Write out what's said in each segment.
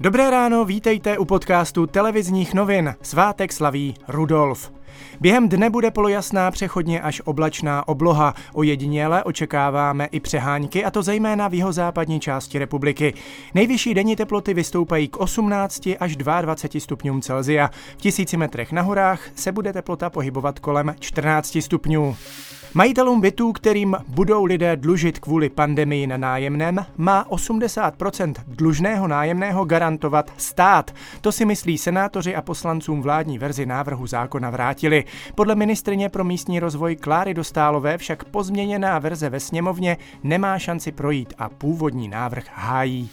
Dobré ráno, vítejte u podcastu televizních novin. Svátek slaví Rudolf. Během dne bude polojasná přechodně až oblačná obloha. Ojediněle očekáváme i přehánky, a to zejména v jihozápadní části republiky. Nejvyšší denní teploty vystoupají k 18 až 22 stupňům Celzia. V tisíci metrech na horách se bude teplota pohybovat kolem 14 stupňů. Majitelům bytů, kterým budou lidé dlužit kvůli pandemii na nájemném, má 80% dlužného nájemného garantovat stát. To si myslí senátoři a poslancům vládní verzi návrhu zákona vrátili. Podle ministrině pro místní rozvoj Kláry Dostálové však pozměněná verze ve sněmovně nemá šanci projít a původní návrh hájí.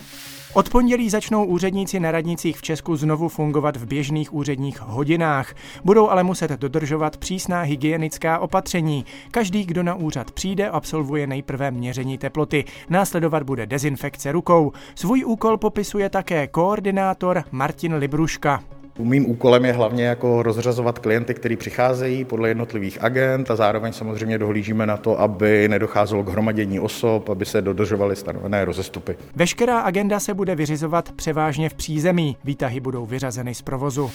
Od pondělí začnou úředníci na radnicích v Česku znovu fungovat v běžných úředních hodinách. Budou ale muset dodržovat přísná hygienická opatření. Každý, kdo na úřad přijde, absolvuje nejprve měření teploty. Následovat bude dezinfekce rukou. Svůj úkol popisuje také koordinátor Martin Libruška. Mým úkolem je hlavně jako rozřazovat klienty, kteří přicházejí podle jednotlivých agent a zároveň samozřejmě dohlížíme na to, aby nedocházelo k hromadění osob, aby se dodržovaly stanovené rozestupy. Veškerá agenda se bude vyřizovat převážně v přízemí. Výtahy budou vyřazeny z provozu.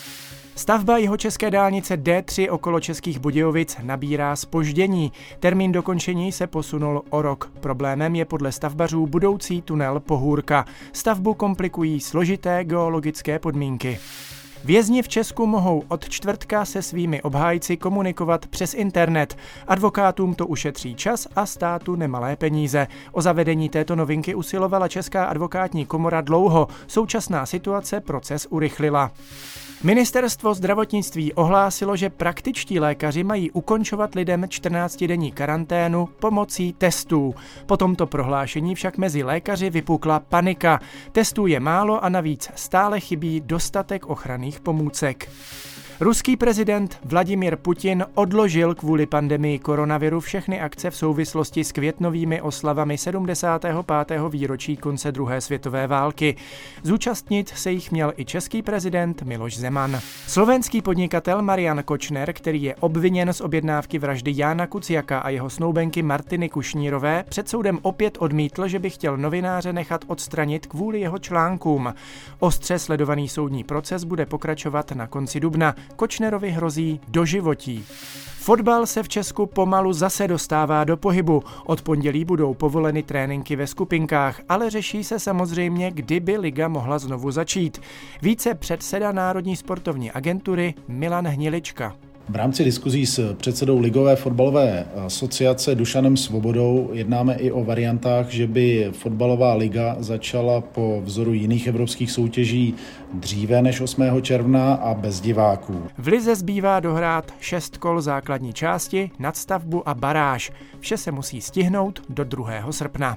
Stavba jeho české dálnice D3 okolo Českých Budějovic nabírá spoždění. Termín dokončení se posunul o rok. Problémem je podle stavbařů budoucí tunel Pohůrka. Stavbu komplikují složité geologické podmínky. Vězni v Česku mohou od čtvrtka se svými obhájci komunikovat přes internet. Advokátům to ušetří čas a státu nemalé peníze. O zavedení této novinky usilovala Česká advokátní komora dlouho. Současná situace proces urychlila. Ministerstvo zdravotnictví ohlásilo, že praktičtí lékaři mají ukončovat lidem 14-denní karanténu pomocí testů. Po tomto prohlášení však mezi lékaři vypukla panika. Testů je málo a navíc stále chybí dostatek ochranných pomůcek. Ruský prezident Vladimir Putin odložil kvůli pandemii koronaviru všechny akce v souvislosti s květnovými oslavami 75. výročí konce druhé světové války. Zúčastnit se jich měl i český prezident Miloš Zeman. Slovenský podnikatel Marian Kočner, který je obviněn z objednávky vraždy Jána Kuciaka a jeho snoubenky Martiny Kušnírové, před soudem opět odmítl, že by chtěl novináře nechat odstranit kvůli jeho článkům. Ostře sledovaný soudní proces bude pokračovat na konci dubna. Kočnerovi hrozí doživotí. Fotbal se v Česku pomalu zase dostává do pohybu. Od pondělí budou povoleny tréninky ve skupinkách, ale řeší se samozřejmě, kdyby liga mohla znovu začít. Více předseda Národní sportovní agentury Milan Hnilička. V rámci diskuzí s předsedou Ligové fotbalové asociace Dušanem Svobodou jednáme i o variantách, že by fotbalová liga začala po vzoru jiných evropských soutěží dříve než 8. června a bez diváků. V lize zbývá dohrát šest kol základní části, nadstavbu a baráž. Vše se musí stihnout do 2. srpna.